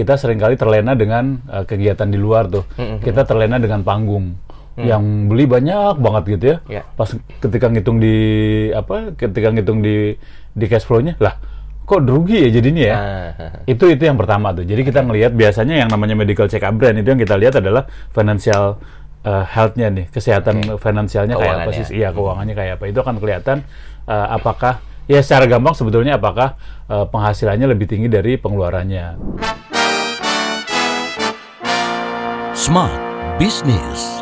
kita sering kali terlena dengan uh, kegiatan di luar tuh. Kita terlena dengan panggung. Yang beli banyak banget gitu ya. Ya. Pas ketika ngitung di apa? Ketika ngitung di di cash flow-nya, lah kok rugi ya jadinya ya. Ah, Itu itu yang pertama tuh. Jadi kita ngelihat biasanya yang namanya medical check up brand itu yang kita lihat adalah financial uh, health-nya nih, kesehatan finansialnya kayak apa sih? Iya, keuangannya kayak apa. Itu akan kelihatan uh, apakah ya secara gampang sebetulnya apakah uh, penghasilannya lebih tinggi dari pengeluarannya. Smart Business.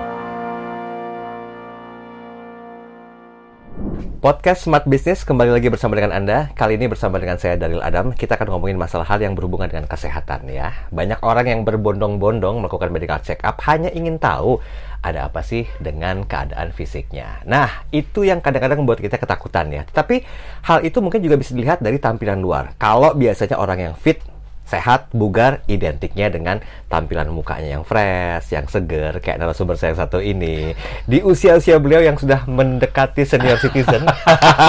Podcast Smart Business kembali lagi bersama dengan Anda. Kali ini bersama dengan saya Daril Adam. Kita akan ngomongin masalah hal yang berhubungan dengan kesehatan ya. Banyak orang yang berbondong-bondong melakukan medical check up hanya ingin tahu ada apa sih dengan keadaan fisiknya. Nah, itu yang kadang-kadang membuat kita ketakutan ya. Tapi hal itu mungkin juga bisa dilihat dari tampilan luar. Kalau biasanya orang yang fit sehat, bugar, identiknya dengan tampilan mukanya yang fresh, yang seger, kayak narasumber saya yang satu ini. Di usia-usia beliau yang sudah mendekati senior citizen,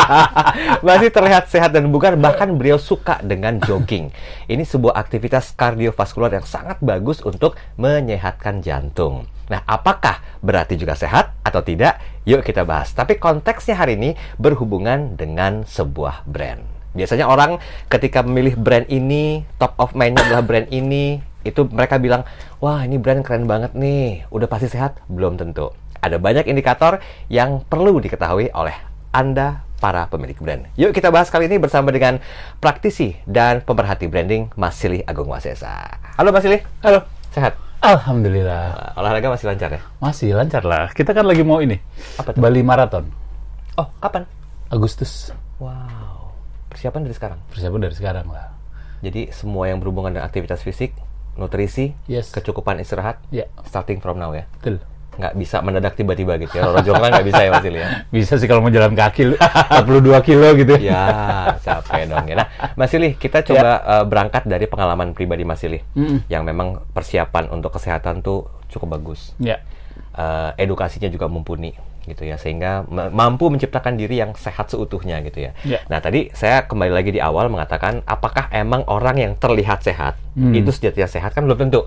masih terlihat sehat dan bugar, bahkan beliau suka dengan jogging. Ini sebuah aktivitas kardiovaskular yang sangat bagus untuk menyehatkan jantung. Nah, apakah berarti juga sehat atau tidak? Yuk kita bahas. Tapi konteksnya hari ini berhubungan dengan sebuah brand. Biasanya orang ketika memilih brand ini, top of mind-nya adalah brand ini, itu mereka bilang, wah ini brand keren banget nih, udah pasti sehat? Belum tentu. Ada banyak indikator yang perlu diketahui oleh Anda para pemilik brand. Yuk kita bahas kali ini bersama dengan praktisi dan pemerhati branding Mas Silih Agung Wasesa. Halo Mas Silih. Halo. Sehat? Alhamdulillah. Uh, olahraga masih lancar ya? Masih lancar lah. Kita kan lagi mau ini. Apa tuh? Bali Marathon. Oh, kapan? Agustus. Wow. Persiapan dari sekarang. Persiapan dari sekarang lah. Jadi semua yang berhubungan dengan aktivitas fisik, nutrisi, Yes. kecukupan istirahat, Ya, starting from now ya. betul. Nggak bisa mendadak tiba-tiba gitu ya. Jonggrang nggak bisa ya Mas ya. Bisa sih kalau mau jalan kaki 42 kilo gitu Ya, capek dong ya. Nah, Mas Ili, kita coba uh, berangkat dari pengalaman pribadi Mas Ili. Mm-mm. Yang memang persiapan untuk kesehatan tuh cukup bagus. Ya. Uh, edukasinya juga mumpuni gitu ya sehingga ma- mampu menciptakan diri yang sehat seutuhnya gitu ya. Ya. Nah tadi saya kembali lagi di awal mengatakan apakah emang orang yang terlihat sehat Hmm. itu sejatinya sehat kan belum tentu.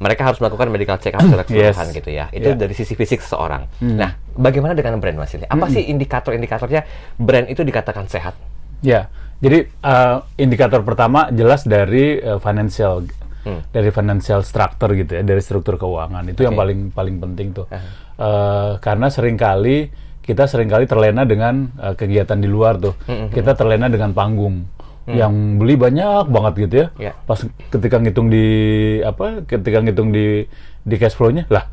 Mereka harus melakukan medical check up secara keseluruhan Yes. gitu ya. Itu Ya. dari sisi fisik seseorang. Hmm. Nah, bagaimana dengan brand Mas Ili? Apa sih indikator-indikatornya brand itu dikatakan sehat? Ya, jadi uh, indikator pertama jelas dari uh, financial, Hmm. dari financial structure gitu ya, dari struktur keuangan itu yang Oke. paling paling penting tuh, Aha. Uh, karena sering kali kita sering kali terlena dengan uh, kegiatan di luar tuh, Hmm, kita terlena dengan panggung, yang beli banyak banget gitu ya, Ya. pas ketika ngitung di apa, ketika ngitung di di cash flow-nya, lah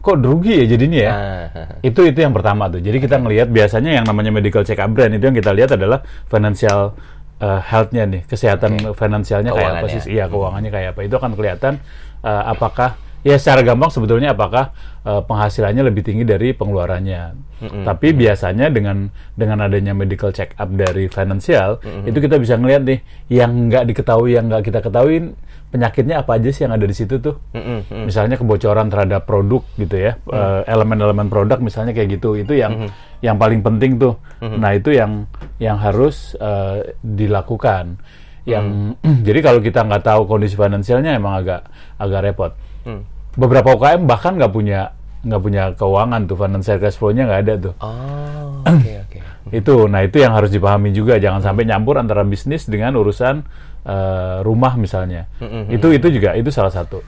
kok rugi ya jadinya ya. Ah, Itu itu yang pertama tuh. Jadi kita ngelihat biasanya yang namanya medical check up brand itu yang kita lihat adalah financial uh, health-nya nih, kesehatan finansialnya kayak apa sih? Iya, keuangannya kayak apa. Itu akan kelihatan uh, apakah ya secara gampang sebetulnya apakah uh, penghasilannya lebih tinggi dari pengeluarannya. Tapi biasanya dengan dengan adanya medical check up dari financial itu kita bisa ngelihat nih yang nggak diketahui yang nggak kita ketahui penyakitnya apa aja sih yang ada di situ tuh. Mm-mm, mm. misalnya kebocoran terhadap produk gitu ya eh, elemen-elemen produk misalnya kayak gitu itu yang yang paling penting tuh. Nah itu yang yang harus eh, dilakukan. Yang jadi kalau kita nggak tahu kondisi finansialnya emang agak agak repot. Hmm. Beberapa UKM bahkan nggak punya nggak punya keuangan tuh financial cash flow-nya nggak ada tuh. Oh, oke oke. itu nah itu yang harus dipahami juga jangan sampai nyampur antara bisnis dengan urusan eh, rumah misalnya. Itu itu juga itu salah satu.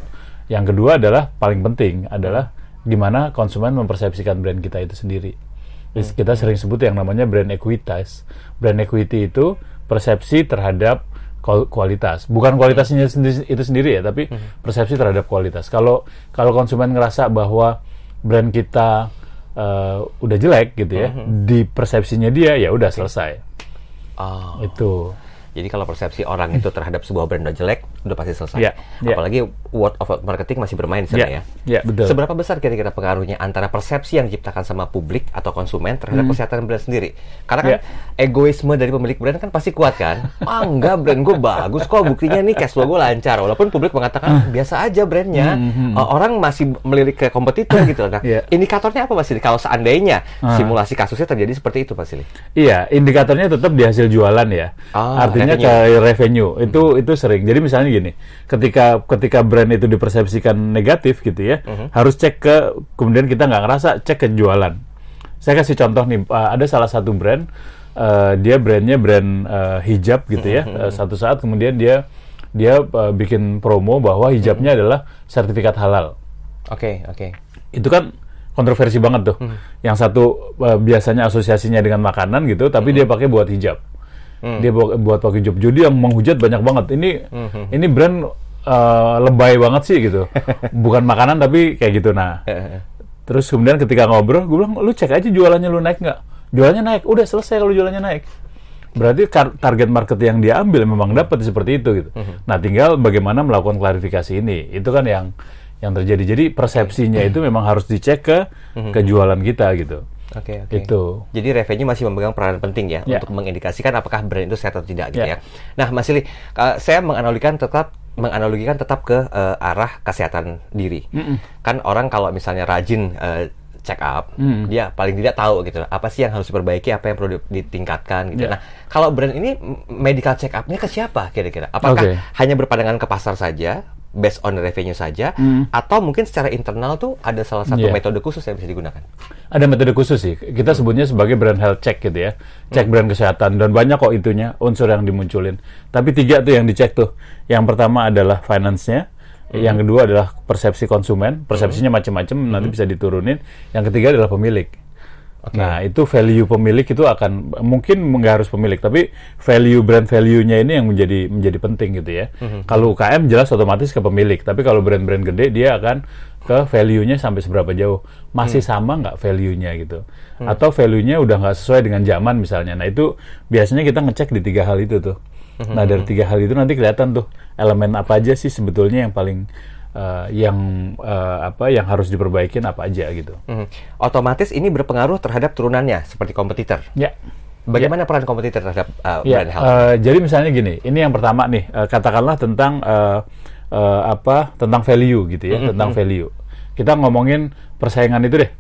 Yang kedua adalah paling penting adalah gimana konsumen mempersepsikan brand kita itu sendiri. Terus kita sering sebut yang namanya brand equitas. Brand equity itu persepsi terhadap kualitas. Bukan kualitasnya sendi- itu sendiri ya tapi persepsi terhadap kualitas. Kalau kalau konsumen ngerasa bahwa brand kita eh, udah jelek gitu ya di persepsinya dia ya udah selesai. Oh. itu Jadi kalau persepsi orang itu terhadap sebuah brand udah jelek, udah pasti selesai. Iya, iya. Apalagi word of mouth marketing masih bermain di sana ya. Ya, betul. Seberapa besar kira-kira pengaruhnya antara persepsi yang diciptakan sama publik atau konsumen terhadap kesehatan brand sendiri? Karena kan Ya. egoisme dari pemilik brand kan pasti kuat kan? Ah enggak, brand gue bagus kok, buktinya nih cash flow gue lancar. Walaupun publik mengatakan biasa aja brandnya, Uh, orang masih melirik ke kompetitor gitu. Nah, Ya. indikatornya apa Silly? Kalau seandainya Ah. simulasi kasusnya terjadi seperti itu Mas Silly? Iya, indikatornya tetap di hasil jualan ya. Ah, Artinya revenue. ke revenue. Itu itu sering. Jadi misalnya gini, ketika ketika brand itu dipersepsikan negatif gitu ya, Mhm. harus cek ke kemudian kita nggak ngerasa cek ke jualan. Saya kasih contoh nih, uh, ada salah satu brand uh, dia brandnya brand uh, hijab gitu ya. Mhm, Uh, satu saat kemudian dia dia uh, bikin promo bahwa hijabnya Mhm. adalah sertifikat halal Oke, oke. itu kan kontroversi banget tuh. Yang satu uh, biasanya asosiasinya dengan makanan gitu, tapi dia pakai buat hijab. Dia buat, buat pakai hijab. Jadi yang menghujat banyak banget. Ini ini brand uh, lebay banget sih gitu. Bukan makanan tapi kayak gitu. Nah, terus kemudian ketika ngobrol, gue bilang, lu cek aja jualannya lu naik nggak? Jualannya naik. Udah selesai kalau jualannya naik. Berarti target market yang dia ambil memang dapat seperti itu gitu. Nah, tinggal bagaimana melakukan klarifikasi ini. Itu kan yang yang terjadi. Jadi persepsinya itu memang harus dicek ke ke jualan kita gitu. Oke, oke. Itu. Jadi revenue masih memegang peranan penting ya, Ya. untuk mengindikasikan apakah brand itu sehat atau tidak gitu ya. Ya. Nah, Mas Silly, uh, saya menganalogikan tetap menganalogikan tetap ke uh, arah kesehatan diri. Kan orang kalau misalnya rajin uh, check up, dia paling tidak tahu gitu apa sih yang harus diperbaiki, apa yang perlu di- ditingkatkan gitu. Ya. Nah, kalau brand ini medical check up-nya ke siapa kira-kira? Apakah Oke. hanya berpandangan ke pasar saja? Based on revenue saja, atau mungkin secara internal tuh ada salah satu Ya. metode khusus yang bisa digunakan. Ada metode khusus sih. Kita sebutnya sebagai brand health check gitu ya. Cek brand kesehatan dan banyak kok itunya unsur yang dimunculin. Tapi tiga tuh yang dicek tuh. Yang pertama adalah finance-nya, yang kedua adalah persepsi konsumen, persepsinya macam-macam nanti bisa diturunin. Yang ketiga adalah pemilik. Nah, itu value pemilik itu akan mungkin nggak harus pemilik, tapi value brand value-nya ini yang menjadi menjadi penting gitu ya. Kalau UKM jelas otomatis ke pemilik, tapi kalau brand-brand gede dia akan ke value-nya sampai seberapa jauh. Masih sama nggak value-nya gitu. Atau value-nya udah nggak sesuai dengan zaman misalnya. Nah, itu biasanya kita ngecek di tiga hal itu tuh. Nah, dari tiga hal itu nanti kelihatan tuh elemen apa aja sih sebetulnya yang paling eh, yang eh, apa yang harus diperbaikin apa aja gitu. Mhm. Otomatis ini berpengaruh terhadap turunannya seperti kompetitor. Ya. Bagaimana peran kompetitor terhadap uh, Ya, brand health? eh, jadi misalnya gini, ini yang pertama nih, eh, katakanlah tentang eh, eh, apa, tentang value gitu ya, tentang value. Kita ngomongin persaingan itu deh,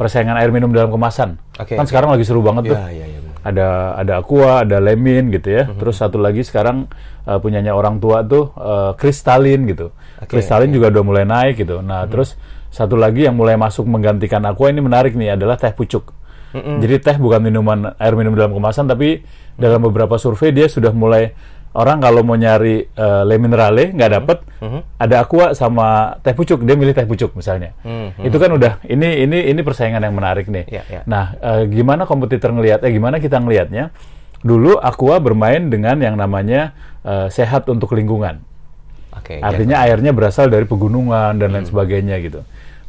persaingan air minum dalam kemasan. Oke, kan sekarang lagi seru banget tuh. Ya, ya, ya, benar. Ada ada Aqua, ada Lemin gitu ya. Terus satu lagi sekarang eh, punyanya orang tua tuh eh, Kristalin gitu. Oke, Kristalin juga udah mulai naik gitu. Nah, terus satu lagi yang mulai masuk menggantikan Aqua ini menarik nih adalah teh pucuk. Jadi teh bukan minuman air minum dalam kemasan tapi dalam beberapa survei dia sudah mulai orang kalau mau nyari eh, le minerale nggak dapet ada aqua sama teh pucuk dia milih teh pucuk misalnya. Itu kan udah ini ini ini persaingan yang menarik nih. Ya, ya. nah eh, gimana kompetitor ngelihat eh gimana kita ngelihatnya? Dulu aqua bermain dengan yang namanya eh, sehat untuk lingkungan. Oke. Artinya airnya berasal dari pegunungan dan lain sebagainya gitu.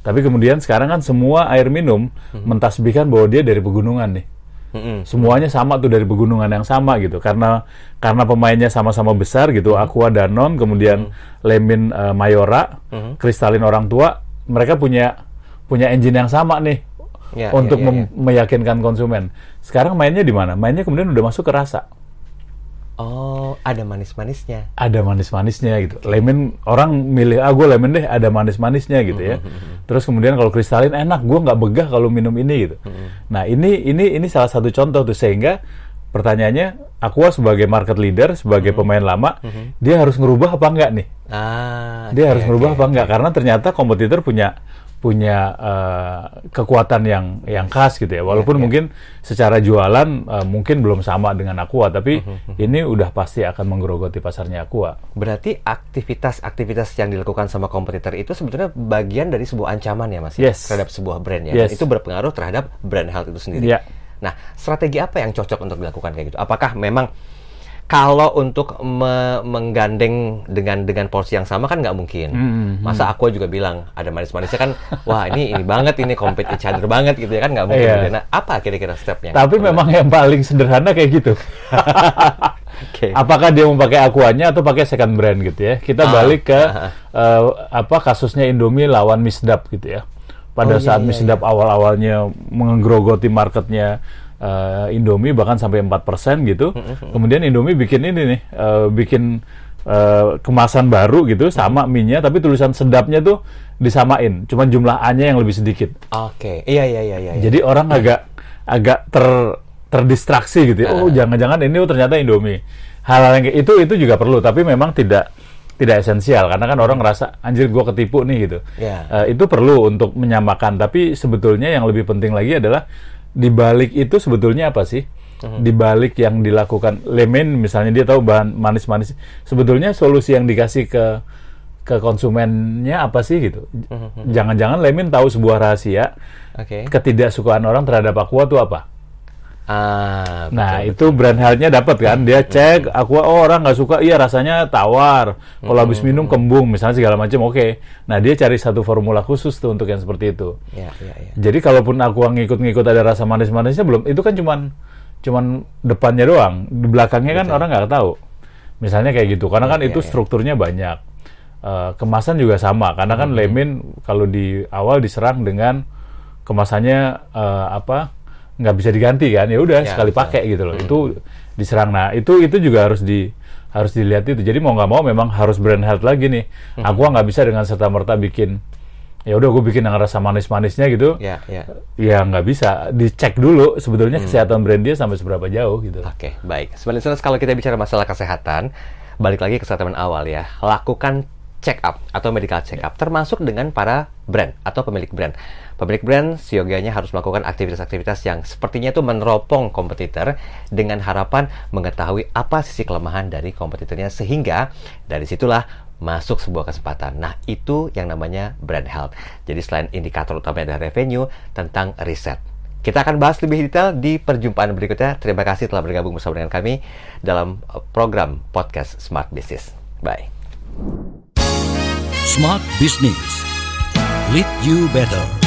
Tapi kemudian sekarang kan semua air minum mentasbihkan bahwa dia dari pegunungan nih. Mm-mm. Semuanya sama tuh dari pegunungan yang sama gitu. Karena karena pemainnya sama-sama besar gitu. Aqua Danon, kemudian Lemin eh, Mayora, Kristalin orang tua, mereka punya punya engine yang sama nih Ya, untuk ya, ya, mem- meyakinkan konsumen. Sekarang mainnya di mana? Mainnya kemudian udah masuk ke rasa. Oh, ada manis-manisnya. ada manis-manisnya gitu. Lemon orang milih ah gue lemon deh ada manis-manisnya gitu ya. Terus kemudian kalau kristalin enak gue nggak begah kalau minum ini gitu. Nah ini ini ini salah satu contoh tuh sehingga pertanyaannya Aqua sebagai market leader sebagai pemain lama dia harus ngerubah apa enggak nih? Ah, Dia oke, harus ngerubah apa oke. enggak karena ternyata kompetitor punya punya eh, kekuatan yang yang khas gitu ya. Walaupun mungkin secara jualan eh, mungkin belum sama dengan Aqua tapi ini udah pasti akan menggerogoti pasarnya Aqua. Berarti aktivitas-aktivitas yang dilakukan sama kompetitor itu sebetulnya bagian dari sebuah ancaman ya Mas ya? Yes. terhadap sebuah brand ya. Yes. Itu berpengaruh terhadap brand health itu sendiri. Iya. Nah, strategi apa yang cocok untuk dilakukan kayak gitu? Apakah memang kalau untuk me- menggandeng dengan dengan porsi yang sama kan nggak mungkin. Hmm, Masa aku juga bilang ada manis-manisnya kan, wah ini ini banget ini compete each other banget gitu ya kan nggak mungkin. Iya. gitu. Nah, apa kira-kira stepnya? Tapi memang yang paling sederhana kayak gitu. Oke. Apakah dia mau pakai akuanya atau pakai second brand gitu ya? Kita Ah, balik ke ah, eh, apa kasusnya Indomie lawan Misdap gitu ya. Pada Oh, iya, saat iya, Misdap awal-awalnya menggerogoti marketnya eh, Indomie bahkan sampai 4% gitu. Kemudian Indomie bikin ini nih, eh, bikin eh, kemasan baru gitu sama mie-nya tapi tulisan sedapnya tuh disamain, cuman jumlah A-nya yang lebih sedikit. Oke. Iya iya iya iya. iya. Jadi orang agak agak ter terdistraksi gitu ya. Oh, jangan-jangan ini oh, ternyata Indomie. Hal-hal yang itu itu juga perlu, tapi memang tidak tidak esensial karena kan orang ngerasa anjir gua ketipu nih gitu. Ya. Eh, itu perlu untuk menyamakan, tapi sebetulnya yang lebih penting lagi adalah di balik itu sebetulnya apa sih? Di balik yang dilakukan lemen misalnya dia tahu bahan manis-manis, sebetulnya solusi yang dikasih ke ke konsumennya apa sih gitu? Jangan-jangan Lemin tahu sebuah rahasia Oke. ketidaksukaan orang terhadap aqua itu apa? Ah. Nah, betul, itu brand health-nya dapat kan? Dia cek aqua oh orang nggak suka, iya rasanya tawar. Kalau habis minum kembung misalnya segala macam, oke. Nah, dia cari satu formula khusus tuh untuk yang seperti itu. Iya iya iya. Jadi kalaupun aqua ngikut-ngikut ada rasa manis-manisnya belum, itu kan cuman cuman depannya doang. Di belakangnya kan orang nggak tahu. Misalnya kayak gitu. Karena kan Iya, itu iya. strukturnya banyak. Eh, kemasan juga sama. Karena kan lemin kalau di awal diserang dengan kemasannya eh, apa nggak bisa diganti kan? Ya udah Ya, sekali pakai gitu loh. Itu diserang. Nah itu itu juga harus di harus dilihat itu. Jadi mau nggak mau memang harus brand health lagi nih. Aku nggak bisa dengan serta merta bikin ya udah gue bikin yang rasa manis-manisnya gitu. Iya iya. ya nggak bisa. Dicek dulu sebetulnya kesehatan brand dia sampai seberapa jauh gitu. Oke, baik. Sebenarnya kalau kita bicara masalah kesehatan, balik lagi ke statement awal ya. Lakukan check up atau medical check up, termasuk dengan para brand atau pemilik brand. Pemilik brand siogianya harus melakukan aktivitas-aktivitas yang sepertinya itu meneropong kompetitor dengan harapan mengetahui apa sisi kelemahan dari kompetitornya sehingga dari situlah masuk sebuah kesempatan. Nah, itu yang namanya brand health. Jadi selain indikator utamanya adalah revenue, tentang riset. Kita akan bahas lebih detail di perjumpaan berikutnya. Terima kasih telah bergabung bersama dengan kami dalam uh, program podcast Smart Business. Bye. Smart Business. Lead you better.